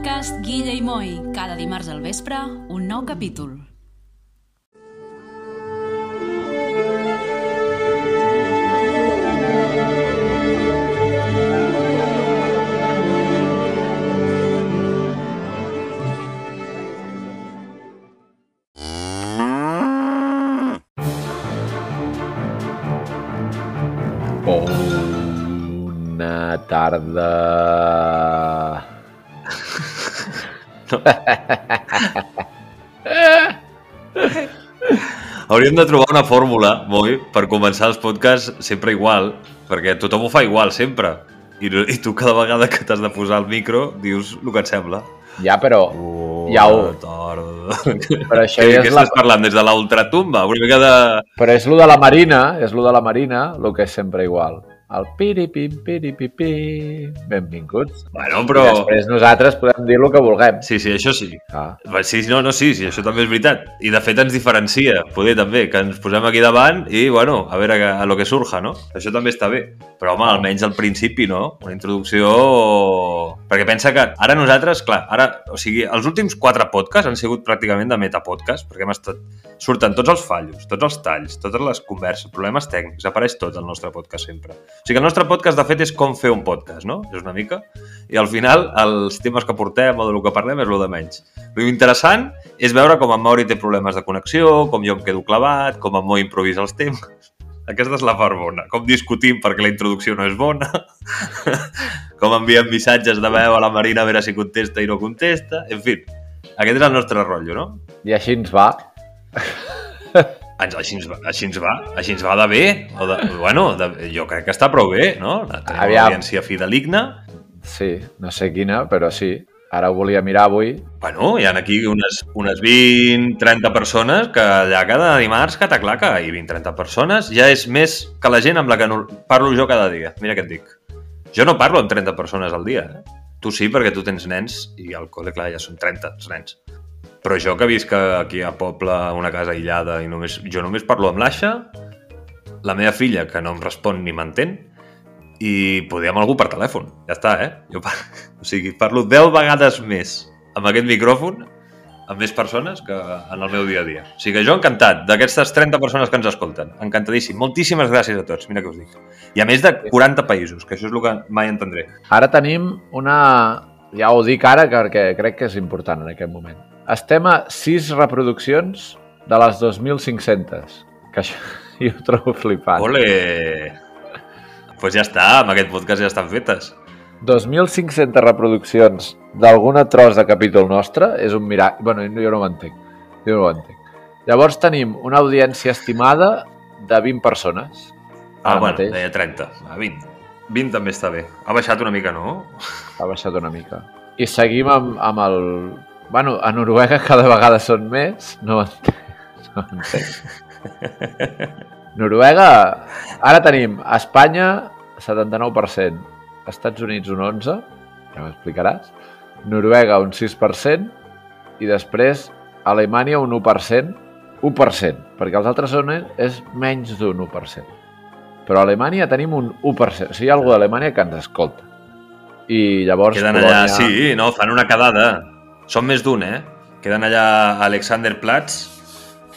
podcast Guilla i Moi. Cada dimarts al vespre, un nou capítol. Bona tarda. Hauríem de trobar una fórmula, Moi, per començar els podcasts sempre igual, perquè tothom ho fa igual, sempre. I, i tu cada vegada que t'has de posar el micro dius el que et sembla. Ja, però... Ja ho... Tarda. Però això Què, ja què és la... estàs parlant? Des de la ultratumba? Una mica de... Però és lo de la Marina, és lo de la Marina, el que és sempre igual. El piripim, piripipi... Benvinguts. Bueno, I però... després nosaltres podem dir el que vulguem. Sí, sí, això sí. Ah, Sí, no, no, sí, sí, això també és veritat. I de fet ens diferencia, poder també, que ens posem aquí davant i, bueno, a veure a, a lo que surja, no? Això també està bé. Però, home, almenys al principi, no? Una introducció... Perquè pensa que ara nosaltres, clar, ara, o sigui, els últims quatre podcasts han sigut pràcticament de metapodcast, perquè hem estat... Surten tots els fallos, tots els talls, totes les converses, problemes tècnics, apareix tot al nostre podcast sempre. O sigui el nostre podcast, de fet, és com fer un podcast, no? És una mica. I al final, els temes que portem o del que parlem és el de menys. Lo interessant és veure com en Mauri té problemes de connexió, com jo em quedo clavat, com en Mo improvisa els temes. Aquesta és la part bona. Com discutim perquè la introducció no és bona. com enviem missatges de veu a la Marina a veure si contesta i no contesta. En fi, aquest és el nostre rotllo, no? I així ens va. Ens, així, ens va, així ens va, així ens va de bé. O de, bueno, de, jo crec que està prou bé, no? Tenim una Aviam. audiència fideligna. Sí, no sé quina, però sí. Ara ho volia mirar avui. Bueno, hi ha aquí unes, unes 20, 30 persones que allà cada dimarts que t'aclaca i 20, 30 persones ja és més que la gent amb la que no, parlo jo cada dia. Mira què et dic. Jo no parlo amb 30 persones al dia. Eh? Tu sí, perquè tu tens nens i al col·le, clar, ja són 30 els nens. Però jo que visc aquí a poble, una casa aïllada, i només, jo només parlo amb l'Aixa, la meva filla, que no em respon ni m'entén, i poder amb algú per telèfon. Ja està, eh? Jo, par... o sigui, parlo 10 vegades més amb aquest micròfon amb més persones que en el meu dia a dia. O sigui que jo encantat d'aquestes 30 persones que ens escolten. Encantadíssim. Moltíssimes gràcies a tots, mira què us dic. I a més de 40 països, que això és el que mai entendré. Ara tenim una... Ja ho dic ara perquè crec que és important en aquest moment. Estem a 6 reproduccions de les 2.500. Que això jo ho trobo flipant. Ole! Doncs pues ja està, amb aquest podcast ja estan fetes. 2.500 reproduccions d'alguna tros de capítol nostre és un miracle. Bueno, jo no ho entenc. Jo no ho entenc. Llavors tenim una audiència estimada de 20 persones. Ah, bueno, mateix. deia 30. Ah, 20. 20 també està bé. Ha baixat una mica, no? Ha baixat una mica. I seguim amb, amb el... Bueno, a Noruega cada vegada són més. No entenc. No entenc. Noruega, ara tenim Espanya 79%, Estats Units un 11%, ja m'explicaràs, Noruega un 6% i després Alemanya un 1%, 1%, perquè els altres zones és menys d'un 1%. Però a Alemanya tenim un 1%, o sigui, hi ha algú d'Alemanya que ens escolta. I llavors... Queden allà, sí, no, fan una quedada. Són més d'un, eh? Queden allà a Alexanderplatz,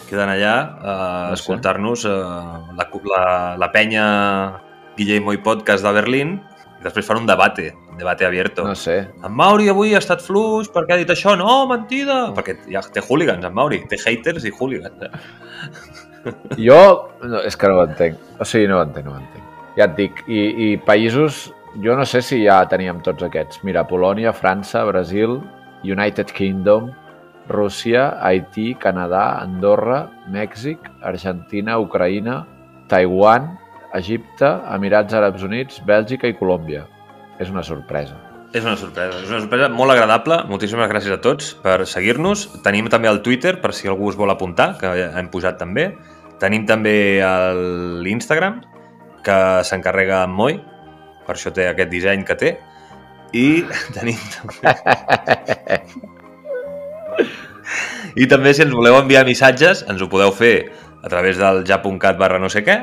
queden allà a No sé. escoltar-nos eh, la, la, la penya Guillermo i Podcast de Berlín i després fan un debate, un debate abierto. No sé, En Mauri avui ha estat fluix perquè ha dit això. No, mentida! Perquè ja té hooligans, en Mauri. Té haters i hooligans. Eh? Jo no, és que no ho entenc. O sigui, no ho entenc, no ho entenc. Ja et dic, i, i països, jo no sé si ja teníem tots aquests. Mira, Polònia, França, Brasil, United Kingdom, Rússia, Haití, Canadà, Andorra, Mèxic, Argentina, Ucraïna, Taiwan, Egipte, Emirats Àrabs Units, Bèlgica i Colòmbia. És una sorpresa. És una sorpresa, és una sorpresa molt agradable. Moltíssimes gràcies a tots per seguir-nos. Tenim també el Twitter, per si algú us vol apuntar, que hem posat també. Tenim també l'Instagram, que s'encarrega en Moi, per això té aquest disseny que té. I tenim també... I també si ens voleu enviar missatges, ens ho podeu fer a través del ja.cat barra no sé què,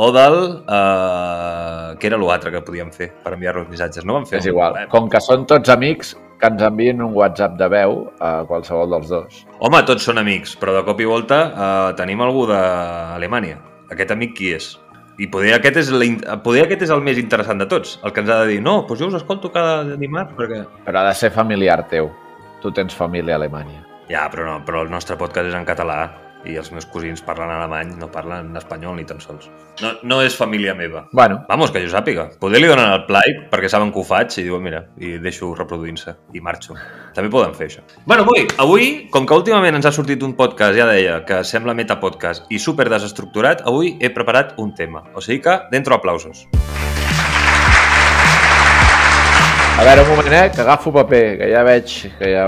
o del... Eh, què era l'altre que podíem fer per enviar-nos missatges? No vam fer És igual. web. Com que són tots amics, que ens enviïn un WhatsApp de veu a qualsevol dels dos. Home, tots són amics, però de cop i volta eh, tenim algú d'Alemanya. Aquest amic qui és? I poder aquest, és la, poder aquest és el més interessant de tots, el que ens ha de dir, no, doncs jo us escolto cada dimarts perquè... Però ha de ser familiar teu. Tu tens família a Alemanya. Ja, però no, però el nostre podcast és en català i els meus cosins parlen alemany, no parlen espanyol ni tan sols. No, no és família meva. Bueno, Vamos, que jo sàpiga. Poder li donen el play perquè saben que ho faig i diuen, mira, i deixo reproduint-se i marxo. També poden fer això. Bueno, avui, avui, com que últimament ens ha sortit un podcast, ja deia, que sembla metapodcast i super desestructurat, avui he preparat un tema. O sigui que, dentro aplausos. a veure, un moment, eh, que agafo paper, que ja veig que ja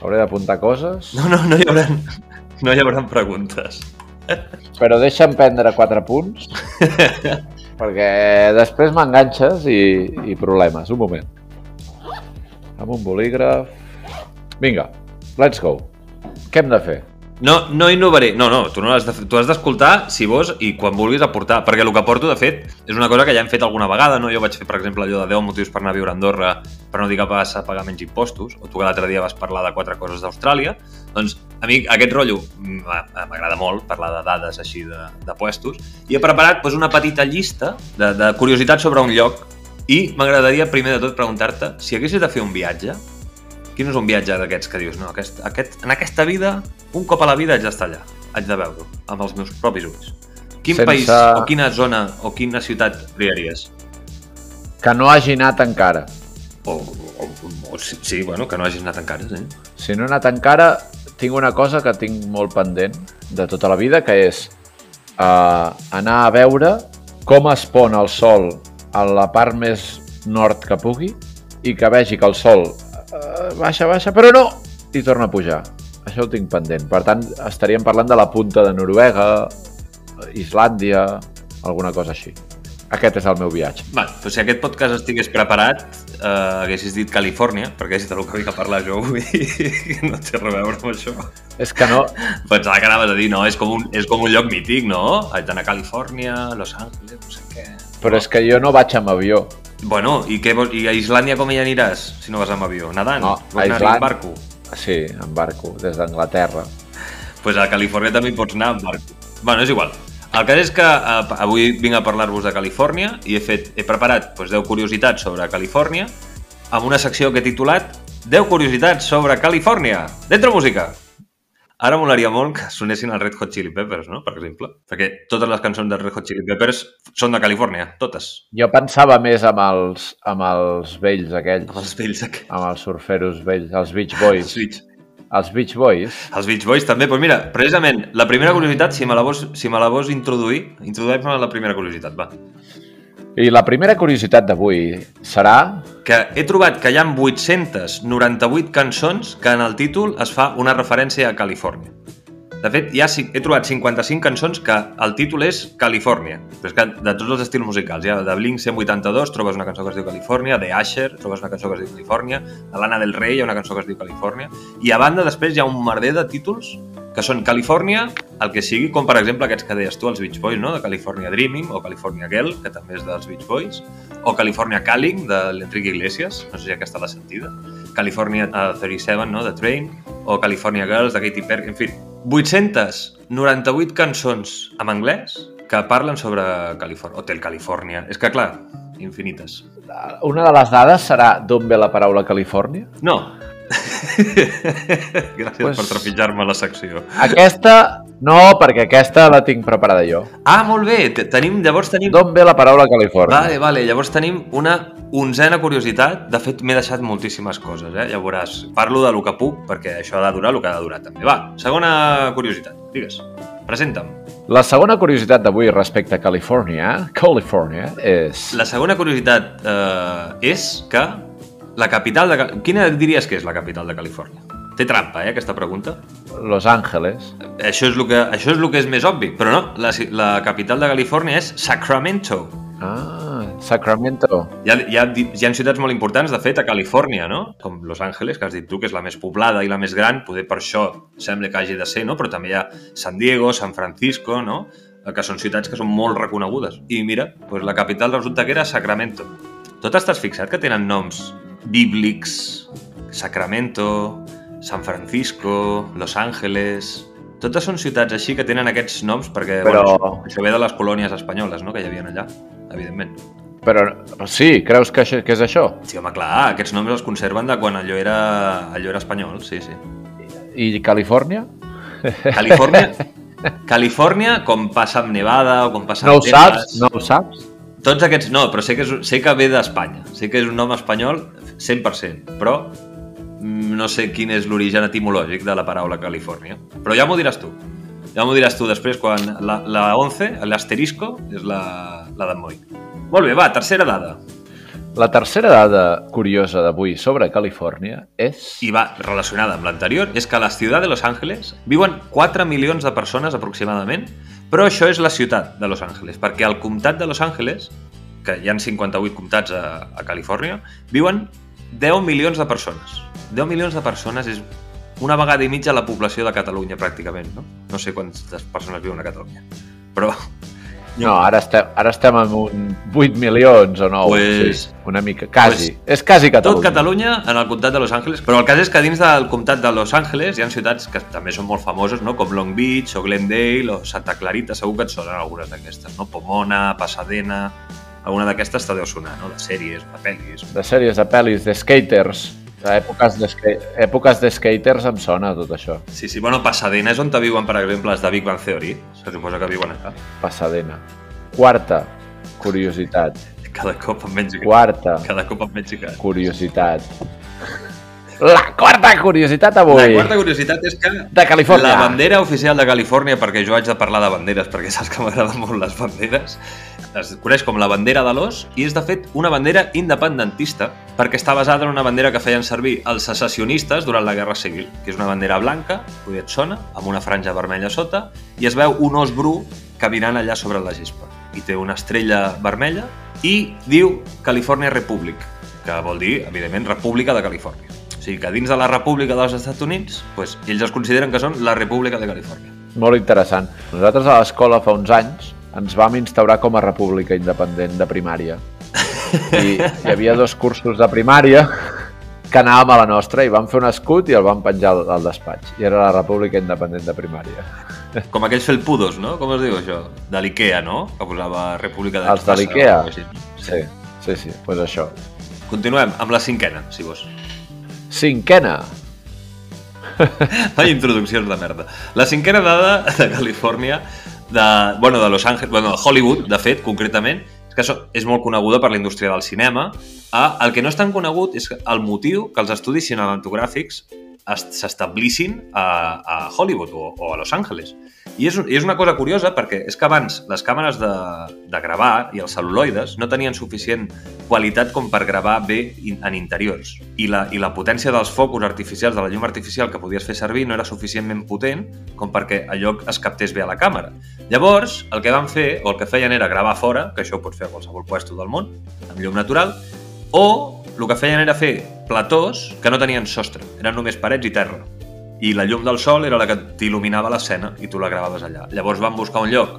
hauré d'apuntar coses. No, no, no hi haurà, no hi haurà preguntes. Però deixa'm prendre quatre punts, perquè després m'enganxes i, i problemes. Un moment. Amb un bolígraf... Vinga, let's go. Què hem de fer? No, no innovaré. No, no, tu no has de, tu has d'escoltar si vols i quan vulguis aportar, perquè el que porto, de fet, és una cosa que ja hem fet alguna vegada, no? Jo vaig fer, per exemple, allò de 10 motius per anar a viure a Andorra per no dir que vas a pagar menys impostos, o tu que l'altre dia vas parlar de quatre coses d'Austràlia, doncs a mi aquest rotllo m'a- m'agrada molt, parlar de dades així de, de puestos, i he preparat doncs, una petita llista de, de curiositats sobre un lloc i m'agradaria primer de tot preguntar-te si haguessis de fer un viatge, quin és un viatge d'aquests que dius, no, aquest, aquest, en aquesta vida, un cop a la vida haig d'estar allà, haig de veure-ho, amb els meus propis ulls. Quin Sense- país, o quina zona, o quina ciutat triaries? Que no hagi anat encara. O, o, o sí, sí, bueno, que no hagis anat encara, sí. Si no he anat encara, tinc una cosa que tinc molt pendent de tota la vida, que és uh, anar a veure com es pon el sol a la part més nord que pugui i que vegi que el sol uh, baixa, baixa, però no! I torna a pujar. Això ho tinc pendent. Per tant, estaríem parlant de la punta de Noruega, Islàndia, alguna cosa així. Aquest és el meu viatge. Va, doncs si aquest podcast estigués preparat, eh, haguessis dit Califòrnia, perquè és del que vinc a parlar jo avui, que no té res a veure amb això. És que no... Pensava que anaves a dir, no, és com un, és com un lloc mític, no? Haig d'anar a Califòrnia, Los Angeles, no sé què... Però és que jo no vaig amb avió. Bueno, i, què, i a Islàndia com hi aniràs, si no vas amb avió? Nadant? No, Vols a Islàndia- en barco? Sí, en barco, des d'Anglaterra. Doncs pues a Califòrnia també pots anar en barco. Bueno, és igual. El cas és que eh, avui vinc a parlar-vos de Califòrnia i he, fet, he preparat doncs, 10 curiositats sobre Califòrnia amb una secció que he titulat 10 curiositats sobre Califòrnia. Dentro música! Ara molaria molt que sonessin el Red Hot Chili Peppers, no? Per exemple. Perquè totes les cançons del Red Hot Chili Peppers són de Califòrnia, totes. Jo pensava més amb els, amb els vells aquells, Amb els vells aquests. amb els surferos vells, els Beach Boys. Switch. Els Beach Boys, Els Beach Boys també, doncs mira, precisament, la primera curiositat, si me la vols, si me la vols introduir, introdueix-me la primera curiositat, va. I la primera curiositat d'avui serà... Que he trobat que hi ha 898 cançons que en el títol es fa una referència a Califòrnia. De fet, ci- he trobat 55 cançons que el títol és Califòrnia. És que de tots els estils musicals, ja de Blink-182 trobes una cançó que es diu Califòrnia, de Asher trobes una cançó que es diu Califòrnia, de Lana del Rey hi ha una cançó que es diu Califòrnia, i a banda després hi ha un merder de títols que són Califòrnia, el que sigui, com per exemple aquests que deies tu, els Beach Boys, no? de California Dreaming, o California Girl, que també és dels Beach Boys, o California Calling, de l'Enrique Iglesias, no sé si aquesta l'ha sentida, California uh, 37, no?, de Train, o California Girls, de Katy Perry, en fi, 898 cançons en anglès que parlen sobre Califòrnia, Hotel Califòrnia. És que, clar, infinites. Una de les dades serà d'on ve la paraula Califòrnia. No. Gràcies Pues- per trepitjar-me la secció. Aquesta, no, perquè aquesta la tinc preparada jo. Ah, molt bé. te- Tenim, llavors tenim... D'on ve la paraula Califòrnia? Vale, vale. Llavors tenim una onzena curiositat. De fet, m'he deixat moltíssimes coses, eh? Ja veuràs. Parlo de lo que puc, perquè això ha de durar el que ha de durar també. Va, segona curiositat. Digues. Presenta'm. La segona curiositat d'avui respecte a Califòrnia, Califòrnia, és... La segona curiositat eh, és que la capital de... Quina diries que és la capital de Califòrnia? Té trampa, eh, aquesta pregunta. Los Angeles. Això és el que, això és, el que és més obvi, però no, la, la capital de Califòrnia és Sacramento. Ah, Sacramento. Hi ha, hi, ha, hi ha ciutats molt importants, de fet, a Califòrnia, no? Com Los Angeles, que has dit tu, que és la més poblada i la més gran, poder per això sembla que hagi de ser, no? Però també hi ha San Diego, San Francisco, no? Eh, Que són ciutats que són molt reconegudes. I mira, doncs la capital resulta que era Sacramento. Tot estàs fixat que tenen noms bíblics, Sacramento, San Francisco, Los Ángeles... Totes són ciutats així que tenen aquests noms perquè Però- bueno, això, ve de les colònies espanyoles no? que hi havia allà, evidentment. Però sí, creus que, això, que és això? Sí, home, clar, aquests noms els conserven de quan allò era, allò era espanyol, sí, sí. I Califòrnia? Califòrnia, Califòrnia, com passa amb Nevada o com passa No amb ho saps? No ho saps? Tots aquests no, però sé que, és, sé que ve d'Espanya. Sé que és un nom espanyol 100%, però mm, no sé quin és l'origen etimològic de la paraula Califòrnia. Però ja m'ho diràs tu. Ja m'ho diràs tu després quan la, la 11, l'asterisco, és la, la d'en Moi. Molt bé, va, tercera dada. La tercera dada curiosa d'avui sobre Califòrnia és... I va relacionada amb l'anterior, és que a la ciutat de Los Angeles viuen 4 milions de persones aproximadament, però això és la ciutat de Los Angeles, perquè al comtat de Los Angeles, que hi han 58 comtats a, a Califòrnia, viuen 10 milions de persones. 10 milions de persones és una vegada i mitja la població de Catalunya, pràcticament, no? No sé quantes persones viuen a Catalunya, però No, ara estem, ara estem amb un 8 milions o 9. Pues- sí, una mica, quasi. és quasi Catalunya. Tot Catalunya en el comtat de Los Angeles, però el cas és que dins del comtat de Los Angeles hi ha ciutats que també són molt famoses, no? com Long Beach o Glendale o Santa Clarita, segur que et sonen algunes d'aquestes, no? Pomona, Pasadena, alguna d'aquestes te deu sonar, no? de sèries, de pel·lis. De sèries, de pel·lis, de skaters. D'èpoques de, ska- èpoques de skaters em sona tot això. Sí, sí, bueno, Pasadena és on te viuen, per exemple, els de Big Bang Theory, se suposa que viuen allà. Pasadena. Quarta curiositat. Cada cop amb menys Quarta Cada cop amb menys curiositat. La quarta curiositat La avui quarta curiositat és que de Califòrnia. La bandera oficial de Califòrnia, perquè jo haig de parlar de banderes, perquè saps que m'agraden molt les banderes, es coneix com la bandera de l'os i és, de fet, una bandera independentista perquè està basada en una bandera que feien servir els secessionistes durant la Guerra Civil, que és una bandera blanca, potser et sona, amb una franja vermella sota, i es veu un os bru caminant allà sobre la gespa. I té una estrella vermella i diu California Republic, que vol dir, evidentment, República de Califòrnia. O sigui que dins de la República dels Estats Units, doncs, ells es consideren que són la República de Califòrnia. Molt interessant. Nosaltres a l'escola fa uns anys ens vam instaurar com a república independent de primària. I hi havia dos cursos de primària que anàvem a la nostra i vam fer un escut i el vam penjar al, despatx. I era la república independent de primària. Com aquells felpudos, no? Com es diu això? De l'Ikea, no? Que posava República de Els de l'Ikea? Sí, sí, sí, doncs pues això. Continuem amb la cinquena, si vols. Cinquena. Vaya introduccions de merda. La cinquena dada de Califòrnia, de, bueno, de Los Angeles, bueno, de Hollywood, de fet, concretament, és que això és molt coneguda per la indústria del cinema. Ah, el que no és tan conegut és el motiu que els estudis cinematogràfics est- s'establissin a, a Hollywood o, o a Los Angeles. I és, I és una cosa curiosa perquè és que abans les càmeres de, de gravar i els celuloides no tenien suficient qualitat com per gravar bé in, en interiors. I la, I la potència dels focus artificials, de la llum artificial que podies fer servir no era suficientment potent com perquè allò es captés bé a la càmera. Llavors, el que van fer, o el que feien era gravar fora, que això ho pots fer a qualsevol puesto del món, amb llum natural, o el que feien era fer platós que no tenien sostre, eren només parets i terra. I la llum del sol era la que t'il·luminava l'escena i tu la gravaves allà. Llavors van buscar un lloc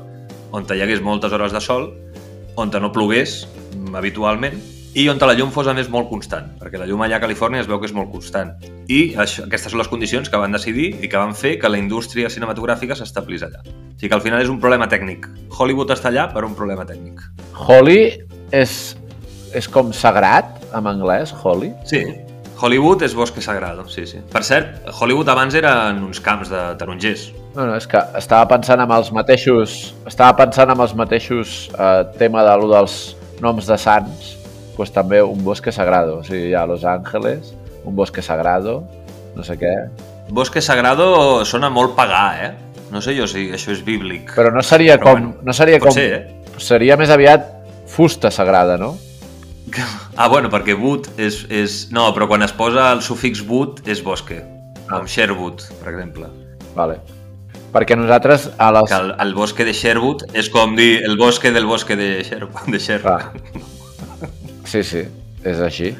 on hi hagués moltes hores de sol, on no plogués mm, habitualment, i on la llum fos a més molt constant, perquè la llum allà a Califòrnia es veu que és molt constant. I això, aquestes són les condicions que van decidir i que van fer que la indústria cinematogràfica s'establís allà. O sigui que al final és un problema tècnic. Hollywood està allà per un problema tècnic. Holly és, és com sagrat, en anglès, Holly. Sí, Hollywood és bosque sagrado, sí, sí. Per cert, Hollywood abans eren uns camps de tarongers. No, no, és que estava pensant amb els mateixos... Estava pensant amb els mateixos eh, tema de lo dels noms de sants, pues també un bosque sagrado. O sigui, hi ha Los Ángeles, un bosque sagrado, no sé què. Bosque sagrado sona molt pagà, eh? No sé jo si això és bíblic. Però no seria Però com... bueno, no seria com... ser, eh? Seria més aviat fusta sagrada, no? Ah, bueno, perquè wood és, és... No, però quan es posa el sufix wood és bosque. Ah. Com Sherwood, per exemple. Vale. Perquè nosaltres a les... Que el, el bosque de Sherwood és com dir el bosque del bosque de Sherwood. De Sherwood. Ah. Sí, sí, és així.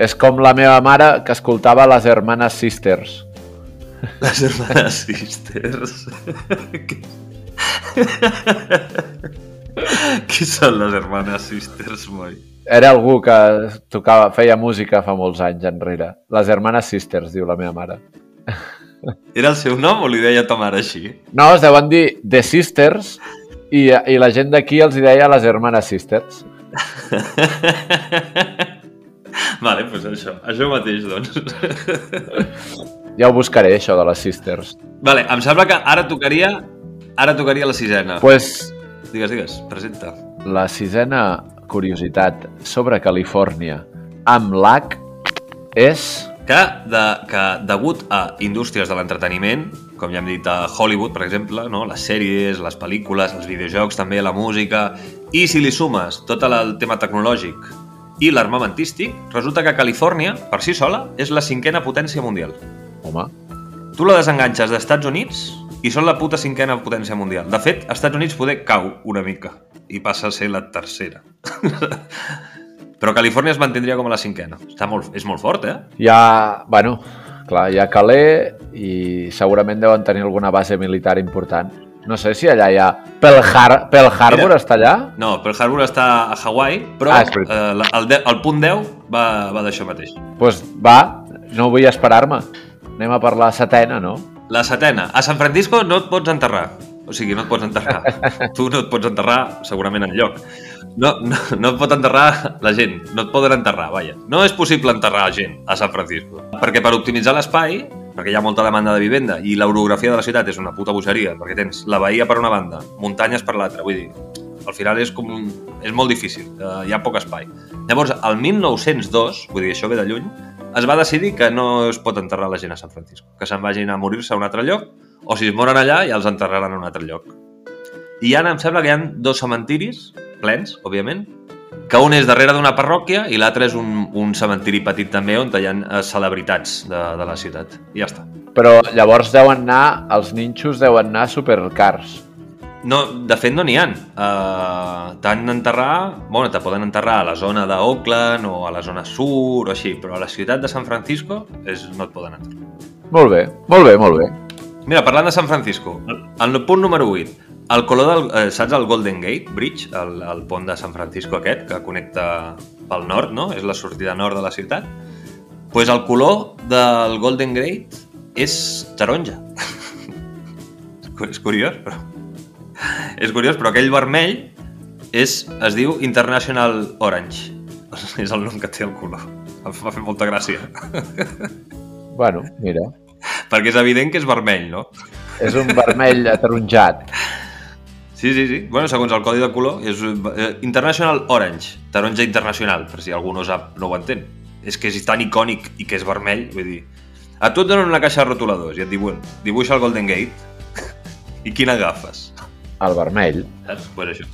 És com la meva mare que escoltava les Hermanes Sisters. Les hermanes sisters. Qui són les hermanes sisters, moi? Era algú que tocava, feia música fa molts anys enrere. Les Hermanes Sisters, diu la meva mare. Era el seu nom o li deia ta mare així? No, es deuen dir The Sisters i, i la gent d'aquí els hi deia les Hermanes Sisters. vale, doncs això. Això mateix, doncs. Ja ho buscaré, això de les Sisters. vale, em sembla que ara tocaria ara tocaria la sisena. pues, Digues, digues, presenta. la sisena curiositat sobre Califòrnia amb l'H és... Que, de, que degut a indústries de l'entreteniment, com ja hem dit a Hollywood, per exemple, no? les sèries, les pel·lícules, els videojocs, també la música, i si li sumes tot el tema tecnològic i l'armamentístic, resulta que Califòrnia, per si sola, és la cinquena potència mundial. Home, Tu la desenganxes d'Estats Units i són la puta cinquena potència mundial. De fet, Estats Units poder cau una mica i passa a ser la tercera. Però Califòrnia es mantindria com a la cinquena. Està molt, és molt fort, eh? hi ha... Bueno, clar, hi ha Calais i segurament deuen tenir alguna base militar important. No sé si allà hi ha... Pearl, Har Pearl Harbor Mira. està allà? No, Pearl Harbor està a Hawaii, però Ah, eh, el, de, el punt 10 va, va d'això mateix. Doncs pues va, no vull esperar-me. Anem a per la setena, no? La setena. A San Francisco no et pots enterrar. O sigui, no et pots enterrar. tu no et pots enterrar segurament en lloc. No, no, no et pot enterrar la gent. No et poden enterrar, vaja. No és possible enterrar gent a San Francisco. Perquè per optimitzar l'espai, perquè hi ha molta demanda de vivenda i l'orografia de la ciutat és una puta bogeria, perquè tens la bahia per una banda, muntanyes per l'altra, vull dir, al final és com un... és molt difícil, eh, hi ha poc espai. Llavors, el 1902, vull dir, això ve de lluny, es va decidir que no es pot enterrar la gent a San Francisco, que se'n vagin a morir-se a un altre lloc, o si es moren allà ja els enterraran a un altre lloc. I ara em sembla que hi ha dos cementiris, plens, òbviament, que un és darrere d'una parròquia i l'altre és un, un cementiri petit també on hi ha eh, celebritats de, de la ciutat. I ja està. Però llavors deuen anar, els ninxos deuen anar supercars. No, de fet no n'hi ha. Uh, T'han d'enterrar... Bueno, te poden enterrar a la zona d'Oakland o a la zona sur o així, però a la ciutat de San Francisco és, no et poden enterrar. Molt bé, molt bé, molt bé. Mira, parlant de San Francisco, el punt número 8, el color del... Eh, saps el Golden Gate Bridge, el, el pont de San Francisco aquest, que connecta pel nord, no? És la sortida nord de la ciutat. Doncs pues el color del Golden Gate és taronja. és curiós, però... És curiós, però aquell vermell és, es diu International Orange. És el nom que té el color. Em va fer molta gràcia. Bueno, mira, Perquè és evident que és vermell, no? és un vermell ataronjat. Sí, sí, sí. Bueno, segons el codi de color, és eh, International Orange, taronja internacional, per si algú no sap, no ho entén. És que és tan icònic i que és vermell, vull dir... A tu et donen una caixa de rotuladors i et diuen, dibuixa el Golden Gate i quin agafes? El vermell. Saps? Pues això,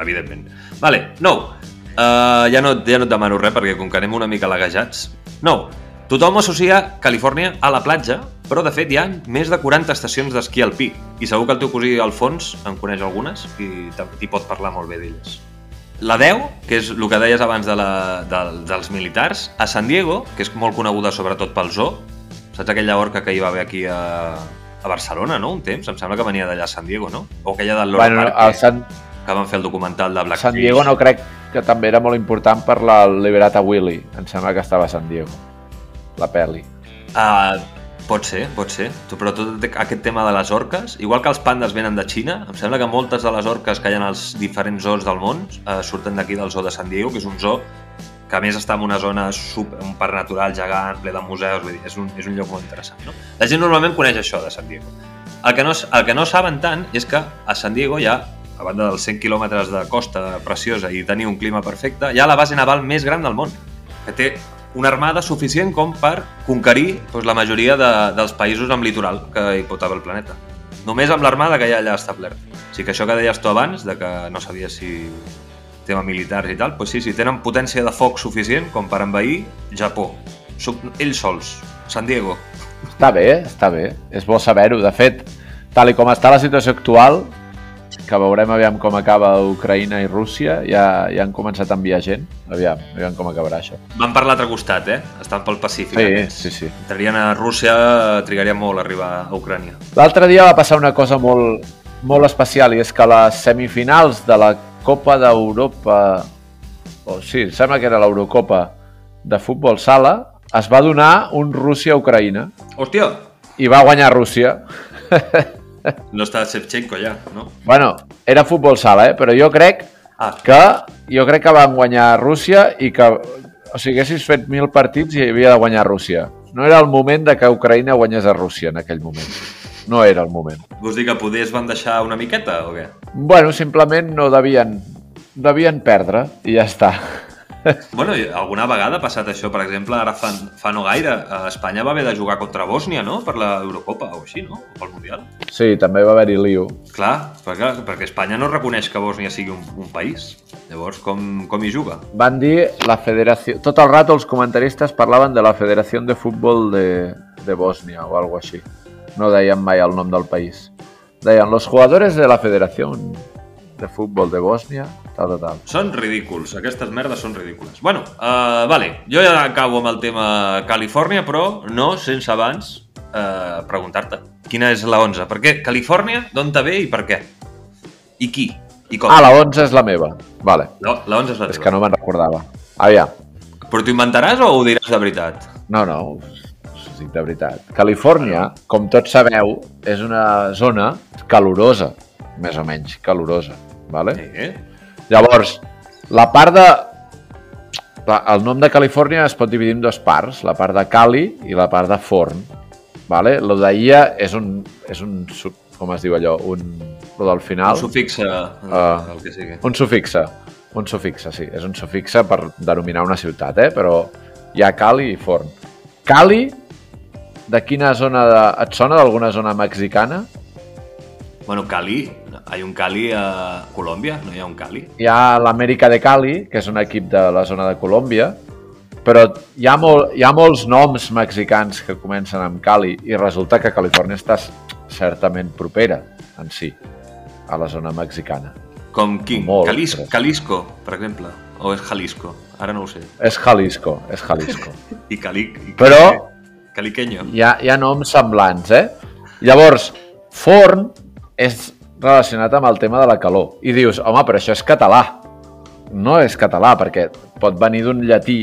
evidentment. Vale, nou. Uh, ja, no, ja no et demano res perquè com que anem una mica lagejats. Nou. Tothom associa Califòrnia a la platja, però de fet hi ha més de 40 estacions d'esquí alpí i segur que el teu cosí Alfons en coneix algunes i t'hi pot parlar molt bé d'elles. La 10, que és el que deies abans de la, de, dels militars, a San Diego, que és molt coneguda sobretot pel zoo, saps aquella orca que hi va haver aquí a, a Barcelona, no? Un temps, em sembla que venia d'allà a San Diego, no? O aquella del Lord Bueno, Park, el que, San, que van fer el documental de Blackfish. San Diego no crec que també era molt important per la Liberata Willy. Em sembla que estava a San Diego, la pel·li. Uh, pot ser, pot ser. Però tot aquest tema de les orques, igual que els pandes venen de Xina, em sembla que moltes de les orques que hi ha als diferents zoos del món uh, surten d'aquí del zoo de San Diego, que és un zoo que a més està en una zona, super, un parc natural gegant, ple de museus, vull dir, és un, és un lloc molt interessant. No? La gent normalment coneix això de San Diego. El que, no, el que no saben tant és que a San Diego hi ha, a banda dels 100 quilòmetres de costa preciosa i tenir un clima perfecte, hi ha la base naval més gran del món, que té una armada suficient com per conquerir doncs, la majoria de, dels països amb litoral que hi pot haver el planeta. Només amb l'armada que hi ha allà establert. O sigui que això que deies tu abans, de que no sabia si tema militars i tal, doncs sí, sí, tenen potència de foc suficient com per envair Japó. Sub, ells sols, San Diego. Està bé, està bé. És bo saber-ho. De fet, tal i com està la situació actual, que veurem aviam com acaba Ucraïna i Rússia, ja, ja han començat a enviar gent. Aviam, aviam com acabarà això. Van per l'altre costat, eh? Estan pel Pacífic. Sí, sí, sí. Entrarien a Rússia, trigaria molt a arribar a Ucrània. L'altre dia va passar una cosa molt, molt especial i és que les semifinals de la Copa d'Europa o sí, em sembla que era l'Eurocopa de futbol sala, es va donar un Rússia-Ucraïna Hòstia, i va guanyar Rússia. no està Shevchenko ja, no? Bueno, era futbol sala, eh? però jo crec Ah, que jo crec que van guanyar Rússia i que, o sigui, haguessis fet mil partits i havia de guanyar Rússia. No era el moment de que Ucraïna guanyés a Rússia en aquell moment. No era el moment. vols dir que poder es van deixar una miqueta o què? Bueno, simplement no devien, devien perdre i ja està. Bueno, alguna vegada ha passat això, per exemple, ara fa, fa no gaire, a Espanya va haver de jugar contra Bòsnia, no?, per l'Eurocopa o així, no?, o pel Mundial. Sí, també va haver-hi lío. Clar, perquè, perquè Espanya no reconeix que Bòsnia sigui un, un país. Llavors, com, com hi juga? Van dir la federació... Tot el rato els comentaristes parlaven de la Federació de Futbol de, de Bòsnia o algo així. No deien mai el nom del país. Deien, los jugadores de la Federació de Futbol de Bòsnia, tal, tal, tal. Són ridículs, aquestes merdes són ridícules. Bueno, uh, vale, jo ja acabo amb el tema Califòrnia, però no sense abans uh, preguntar-te quina és la 11. Per què Califòrnia, d'on te ve i per què? I qui? I com? Ah, la 11 és la meva. Vale, la, la 11 és la és teva. que no me'n recordava. Aviam, Però t'ho inventaràs o ho diràs de veritat? no, no, dic de veritat. Califòrnia, com tots sabeu, és una zona calorosa, més o menys calorosa, vale? Eh? Llavors, la part de... El nom de Califòrnia es pot dividir en dues parts, la part de Cali i la part de Forn. Vale? Lo d'Ia és un, és un... sub- Com es diu allò? Un, lo del final? Un sufixe, Ah. el que sigui. Un sufixe. Un sufixe, sí. És un sufixe per denominar una ciutat, eh? Però hi ha Cali i Forn. Cali, de quina zona de... Et sona d'alguna zona mexicana? Bueno, Cali, hay un Cali a Colòmbia, no hi ha un Cali? hi ha l'Amèrica de Cali, que és un equip de la zona de Colòmbia, però hi ha, molt, hi ha molts noms mexicans que comencen amb Cali i resulta que Califòrnia està certament propera en si a la zona mexicana. Com quin? Molt, Jalisco, però- Jalisco, per exemple. O és Jalisco? Ara no ho sé. És Jalisco, és Jalisco. I Cali... I Però- Caliqueño. Hi ha, hi ha noms semblants, eh? Llavors, forn és relacionat amb el tema de la calor. I dius, home, però això és català. No és català, perquè pot venir d'un llatí,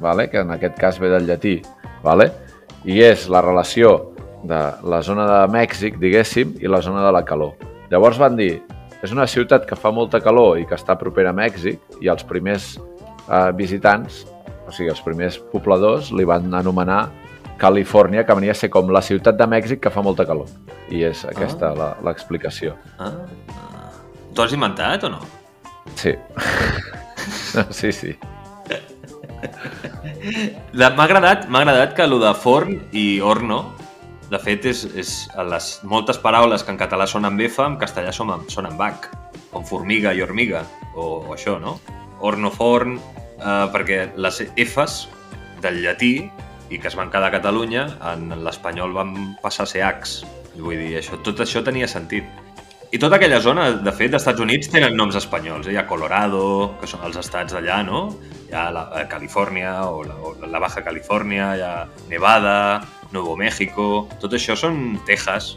vale? que en aquest cas ve del llatí, vale? i és la relació de la zona de Mèxic, diguéssim, i la zona de la calor. Llavors van dir, és una ciutat que fa molta calor i que està propera a Mèxic, i els primers eh, visitants, o sigui, els primers pobladors, li van anomenar Califòrnia, que venia a ser com la ciutat de Mèxic que fa molta calor. I és aquesta la- l'explicació. Ah, ah. T'ho has inventat o no? Sí. sí, sí. La- M'ha agradat, m'ha agradat que lo de forn i horno, de fet, és, és a les moltes paraules que en català són amb F, en castellà són amb, són amb H, com formiga i hormiga, o, o això, no? Horno, forn, eh, perquè les Fs del llatí i que es van quedar a Catalunya, en l'espanyol van passar a ser Hs. Vull dir, això, tot això tenia sentit. I tota aquella zona, de fet, dels Estats Units tenen noms espanyols. Eh? Hi ha Colorado, que són els estats d'allà, no? Hi ha la, eh, Califòrnia o la, o la Baja Califòrnia, hi ha Nevada, Nuevo México... Tot això són Texas.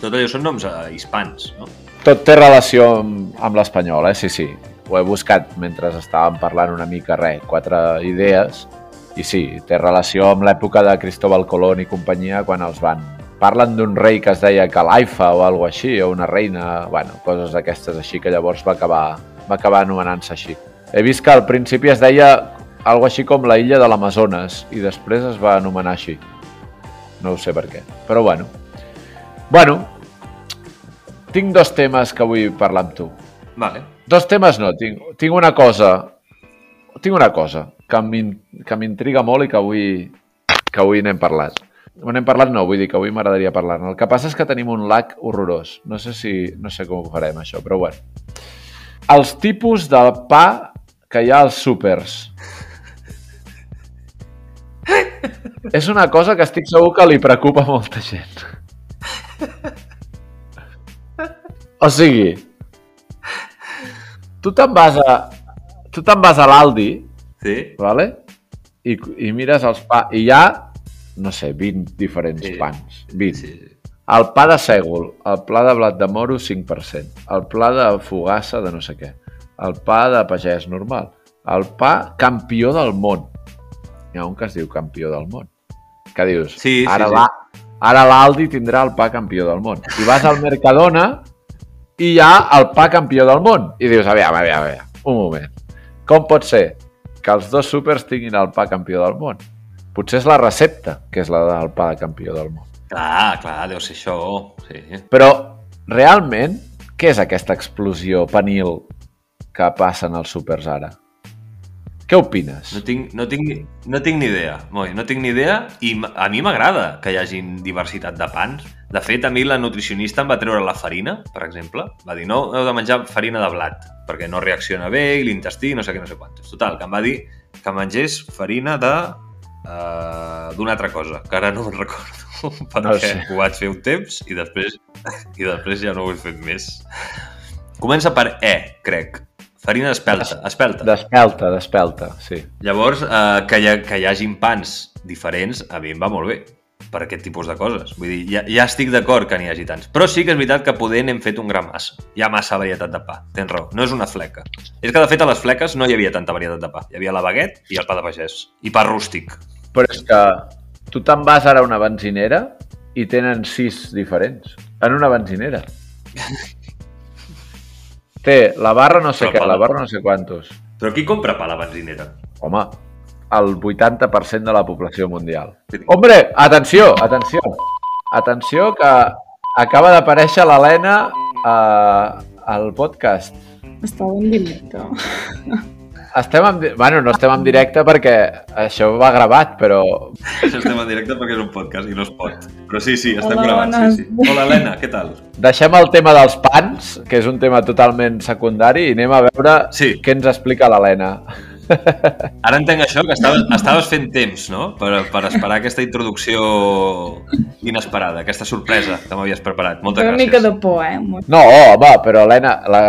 Tot allò són noms eh, hispans, no? Tot té relació amb, amb l'espanyol, eh? Sí, sí. Ho he buscat mentre estàvem parlant una mica, res, quatre idees, i sí, té relació amb l'època de Cristóbal Colón i companyia, quan els van... Parlen d'un rei que es deia Calaifa o alguna així, o una reina, bueno, coses d'aquestes així, que llavors va acabar, va acabar anomenant-se així. He vist que al principi es deia algo així com la illa de l'Amazones, i després es va anomenar així. No ho sé per què, però bueno. Bueno, tinc dos temes que vull parlar amb tu. Vale. Dos temes no, tinc, tinc una cosa tinc una cosa que m'in- que m'intriga molt i que avui, que avui n'hem parlat. No n'hem parlat, no, vull dir que avui m'agradaria parlar-ne. El que passa és que tenim un lag horrorós. No sé si no sé com ho farem, això, però bueno. Els tipus de pa que hi ha als súpers. És una cosa que estic segur que li preocupa molta gent. O sigui, tu te'n vas a tu te'n vas a l'Aldi, Sí? vale? I, i mires els pa i hi ha, no sé, 20 diferents Sí. pans. 20. Sí, sí. El pa de sègol, el pla de blat de moro 5%, el pla de fogassa de no sé què, el pa de pagès normal, el pa campió del món. Hi ha un que es diu campió del món. Que dius, Sí, sí, ara, sí. la, ara l'Aldi tindrà el pa campió del món. I vas al Mercadona i hi ha el pa campió del món. I dius, aviam, aviam, aviam, un moment. Com pot ser que els dos súpers tinguin el pa campió del món? Potser és la recepta, que és la del pa de campió del món. Clar, clar, deu ser això. Sí. Però, realment, què és aquesta explosió penil que passen als súpers ara? Què opines? No tinc, no, tinc, no tinc ni idea, Moi, no tinc ni idea i a mi m'agrada que hi hagin diversitat de pans. De fet, a mi la nutricionista em va treure la farina, per exemple. Va dir, no heu de menjar farina de blat, perquè no reacciona bé i l'intestí, no sé què, no sé quantos. Total, que em va dir que mengés farina de uh, d'una altra cosa, que ara no me'n recordo, perquè No sé. ho vaig fer un temps i després, i després ja no ho he fet més. Comença per E, crec. Farina espelta, espelta. D'espelta, d'espelta, sí. Llavors, eh, que, hi ha, que hi hagin pans diferents, a mi em va molt bé per aquest tipus de coses. Vull dir, ja, ja estic d'acord que n'hi hagi tants. Però sí que és veritat que poder n'hem fet un gra massa. Hi ha massa varietat de pa, tens raó. No és una fleca. És que, de fet, a les fleques no hi havia tanta varietat de pa. Hi havia la baguet i el pa de pagès. I pa rústic. Però és que tu te'n vas ara a una benzinera i tenen sis diferents. En una benzinera. Té la barra no sé Però què, la barra no sé quantos. Però qui compra pa a la benzinera? Home, el 80% de la població mundial. Hombre, atenció, atenció. Atenció que acaba d'aparèixer l'Helena eh, al podcast. Estava en directe. Estem en... Bueno, no estem en directe perquè això va gravat, però... Això estem en directe perquè és un podcast i no es pot. Però sí, sí, estem Hola, gravant. bones. Sí, sí. Hola, Helena, què tal? Deixem el tema dels pans, que és un tema totalment secundari, i anem a veure Sí. què ens explica l'Helena. Ara entenc això, que estaves, estaves fent temps, no? Per, per esperar aquesta introducció inesperada, aquesta sorpresa que m'havies preparat. Moltes Una gràcies. mica de por, eh? Molt. No, home, però Helena, la,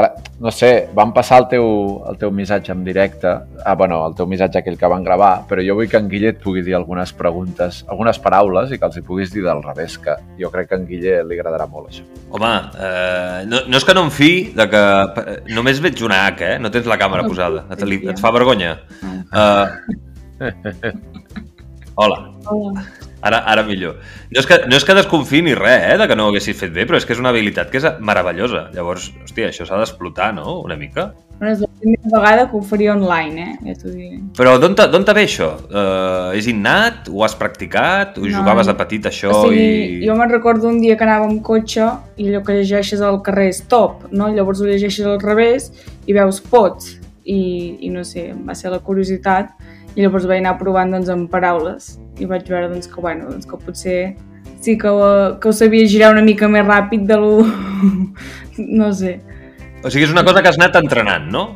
no sé, vam passar el teu, el teu missatge en directe, ah, bueno, el teu missatge aquell que van gravar, però jo vull que en Guille et pugui dir algunes preguntes, algunes paraules i que els hi puguis dir del revés, que jo crec que a en Guille li agradarà molt això. Home, eh, no, no és que no em fi de que... eh, Només veig una H, eh? No tens la càmera posada. Et, li, et fa vergonya? Uh, hola. Hola. Ara, ara millor. No és, que, no és que desconfiï ni res, eh, de que no ho haguessis fet bé, però és que és una habilitat que és meravellosa. Llavors, hòstia, això s'ha d'explotar, no?, una mica. Bueno, és la primera vegada que ho faria online, eh? Ja t'ho diré. Però d'on te, d'on te ve això? Uh, és innat? Ho has practicat? Ho No. jugaves de petit, això? o sigui, i... jo me'n recordo un dia que anava amb cotxe i allò que llegeixes al carrer és top, no? Llavors ho llegeixes al revés i veus pots. I, i no sé, va ser la curiositat i llavors vaig anar provant doncs, amb paraules i vaig veure doncs, que, bueno, doncs, que potser sí que, ho- que ho sabia girar una mica més ràpid de lo... no sé. O sigui, és una cosa que has anat entrenant, no?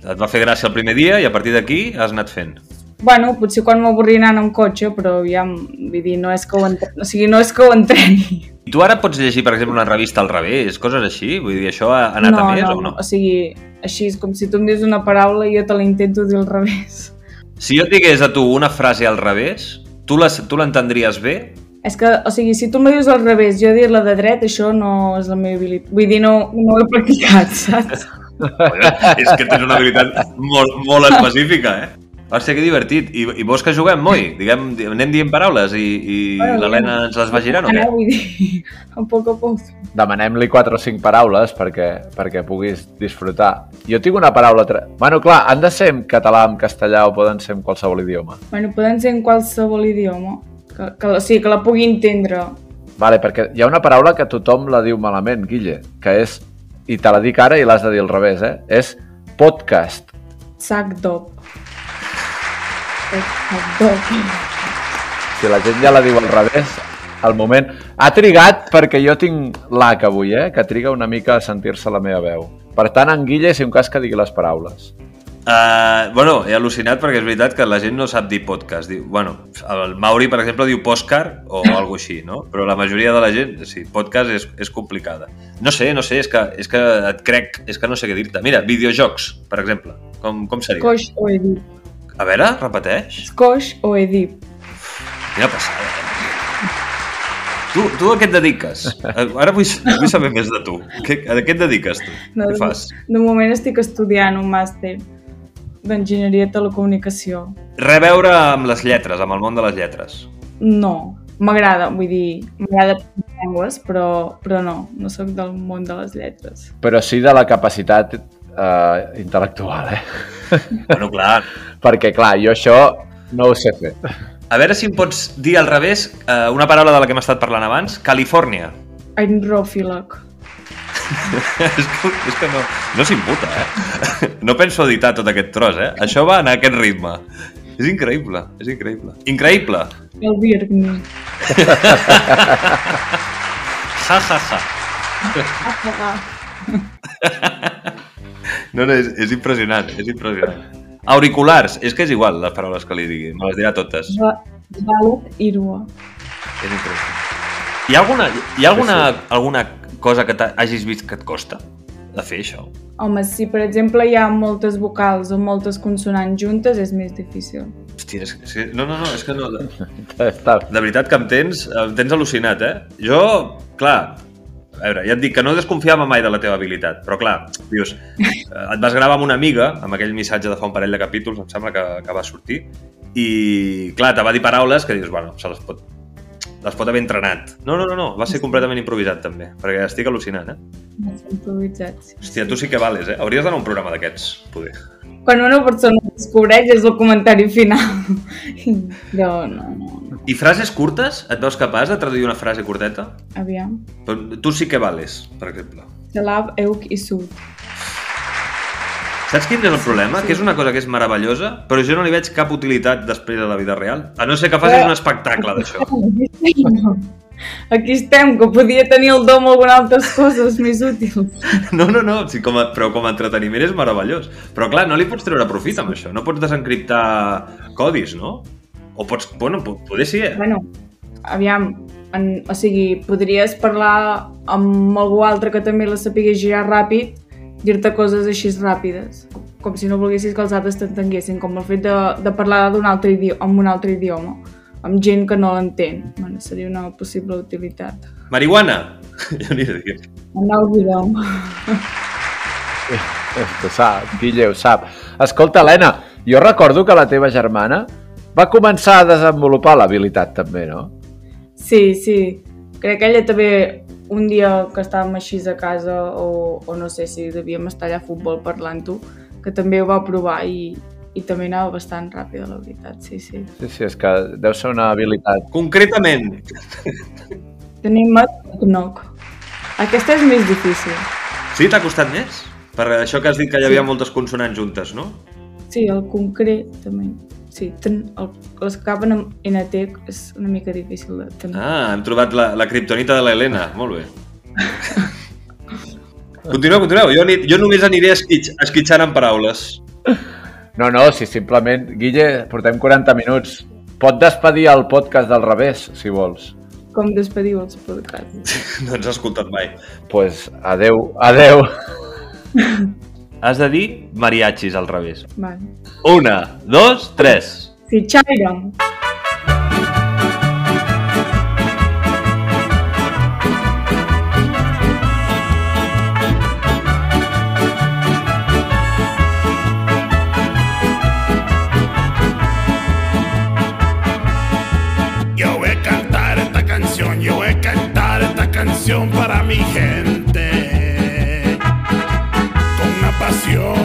Et va fer gràcia el primer dia i a partir d'aquí has anat fent. Bueno, potser quan m'avorria anant amb cotxe, però ja, vull dir, no és que ho entreni, o sigui, no és que ho entreni. I tu ara pots llegir, per exemple, una revista al revés, coses així? Vull dir, això ha anat no, a més no, o no? O sigui, així és com si tu em dius una paraula i jo te la intento dir al revés. Si jo et digués a tu una frase al revés, tu l'entendries bé? És que, o sigui, si tu me dius al revés, jo dir-la de dret, això no és la meva habilitat. Vull dir, no, no ho he practicat, saps? És que tens una habilitat molt, molt específica, eh? Hòstia, que divertit. I, I vols que juguem, Moi? Diguem, di- anem dient paraules i, i Bueno, l'Helena ens les va girant o què? Ara, vull dir, a poc a poc. Demanem-li 4 o 5 paraules perquè, perquè puguis disfrutar. Jo tinc una paraula... Tra... Bueno, clar, han de ser en català, en castellà o poden ser en qualsevol idioma. Bueno, poden ser en qualsevol idioma. Que, que, la- sí, que la pugui entendre. Vale, perquè hi ha una paraula que tothom la diu malament, Guille, que és, i te la dic ara i l'has de dir al revés, eh? És podcast. Sac d'op. Si la gent ja la diu al revés, al moment... Ha trigat perquè jo tinc l'H avui, eh? Que triga una mica a sentir-se la meva veu. Per tant, en Guille, si un cas que digui les paraules. Uh, bueno, he al·lucinat perquè és veritat que la gent no sap dir podcast. Diu, bueno, el Mauri, per exemple, diu postcard o alguna així, no? Però la majoria de la gent, sí, podcast és, és complicada. No sé, no sé, és que, és que et crec, és que no sé què dir-te. Mira, videojocs, per exemple, com, com seria? Coix o edip. A veure, repeteix. Coix o edip. Quina passada, eh? Tu, tu a què et dediques? Ara vull, vull saber més de tu. Què, a què et dediques, tu? No, què fas? De moment estic estudiant un màster. d'enginyeria de telecomunicació. Res a veure amb les lletres, amb el món de les lletres. No, m'agrada, vull dir, m'agrada llengües, però, però no, no sóc del món de les lletres. Però sí de la capacitat eh, intel·lectual, eh? Bueno, clar. Perquè, clar, jo això no ho sé fer. A veure si em pots dir al revés eh, una paraula de la que hem estat parlant abans. Califòrnia. Aenrofíleg. és que, és que no, no s'imputa, eh? No penso editar tot aquest tros, eh? Això va en aquest ritme. És increïble, és increïble. Increïble! El Birgni. Ja, ja, ja. No, no, és, és impressionant, és impressionant. Auriculars, és que és igual les paraules que li digui, me les dirà totes. Valet Irua. És increïble. Hi ha alguna, hi ha alguna, alguna cosa que hagis vist que et costa de fer això? Home, si per exemple hi ha moltes vocals o moltes consonants juntes, és més difícil. Hòstia, és, és, que- no, no, no, és que no... De, Està... de veritat que em tens, em tens al·lucinat, eh? Jo, clar, a veure, ja et dic que no desconfiava mai de la teva habilitat, però clar, dius, eh, et vas gravar amb una amiga, amb aquell missatge de fa un parell de capítols, em sembla que, que va sortir, i clar, te va dir paraules que dius, bueno, se les pot, les pot haver entrenat. No, no, no, no, va ser completament improvisat també, perquè estic al·lucinant, eh? No són improvisats. Hòstia, tu sí que vales, eh? Hauries d'anar a un programa d'aquests, poder. Quan una persona descobreix és el comentari final. No, no, no. No. I frases curtes? Et veus capaç de traduir una frase curteta? Aviam. Però tu sí que vales, per exemple. Salab, Euk i Sud. Saps quin és el problema? Que és una cosa que és meravellosa, però jo no li veig cap utilitat després de la vida real. A no ser que facis un espectacle d'això. Aquí estem, que podia tenir el dom alguna altres coses més útils. No, no, no, sí, com a, però com a entreteniment és meravellós. Però clar, no li pots treure profit amb això. No pots desencriptar codis, no? O pots... Bueno, po- poder sí, eh? Bueno, aviam, en, o sigui, podries parlar amb algú altre que també la sapigués girar ràpid, dir-te coses així ràpides, com si no volguessis que els altres t'entenguessin, com el fet de, de parlar d'un altre idioma, amb un altre idioma, amb gent que no l'entén. Bueno, seria una possible utilitat. Marihuana! Jo ni sé què. Anar al guidom. Ho sap, Guille ho sap. Escolta, Helena, jo recordo que la teva germana va començar a desenvolupar l'habilitat també, no? Sí, sí. Crec que ella també un dia que estàvem així a casa o, o no sé si devíem estar allà a futbol parlant-ho, que també ho va provar i, i també anava bastant ràpida, la veritat, sí, sí. Sí, sí, és que deu ser una habilitat. Concretament, Tenim knock. Aquesta és més difícil. sí, t'ha costat més? Per això que has dit que hi havia moltes consonants juntes, no? Sí, el concret també. Sí, ten, el, les que acaben amb NT és una mica difícil de tenir. Ah, hem trobat la, la kriptonita de l'Helena. Molt bé. Continueu, continueu. Jo, jo només aniré esquitx, esquitxant en paraules. No, no, si simplement... Guille, portem 40 minuts. Pot despedir el podcast del revés, si vols. Com despediu els podcasts. No ens has escoltat mai. pues, adeu, adeu. Has de dir mariachis al revés. Vale. Una, dos, tres. Sí, Chiron. Yo voy a cantar esta canción, yo voy a cantar esta canción para mi gente. Session.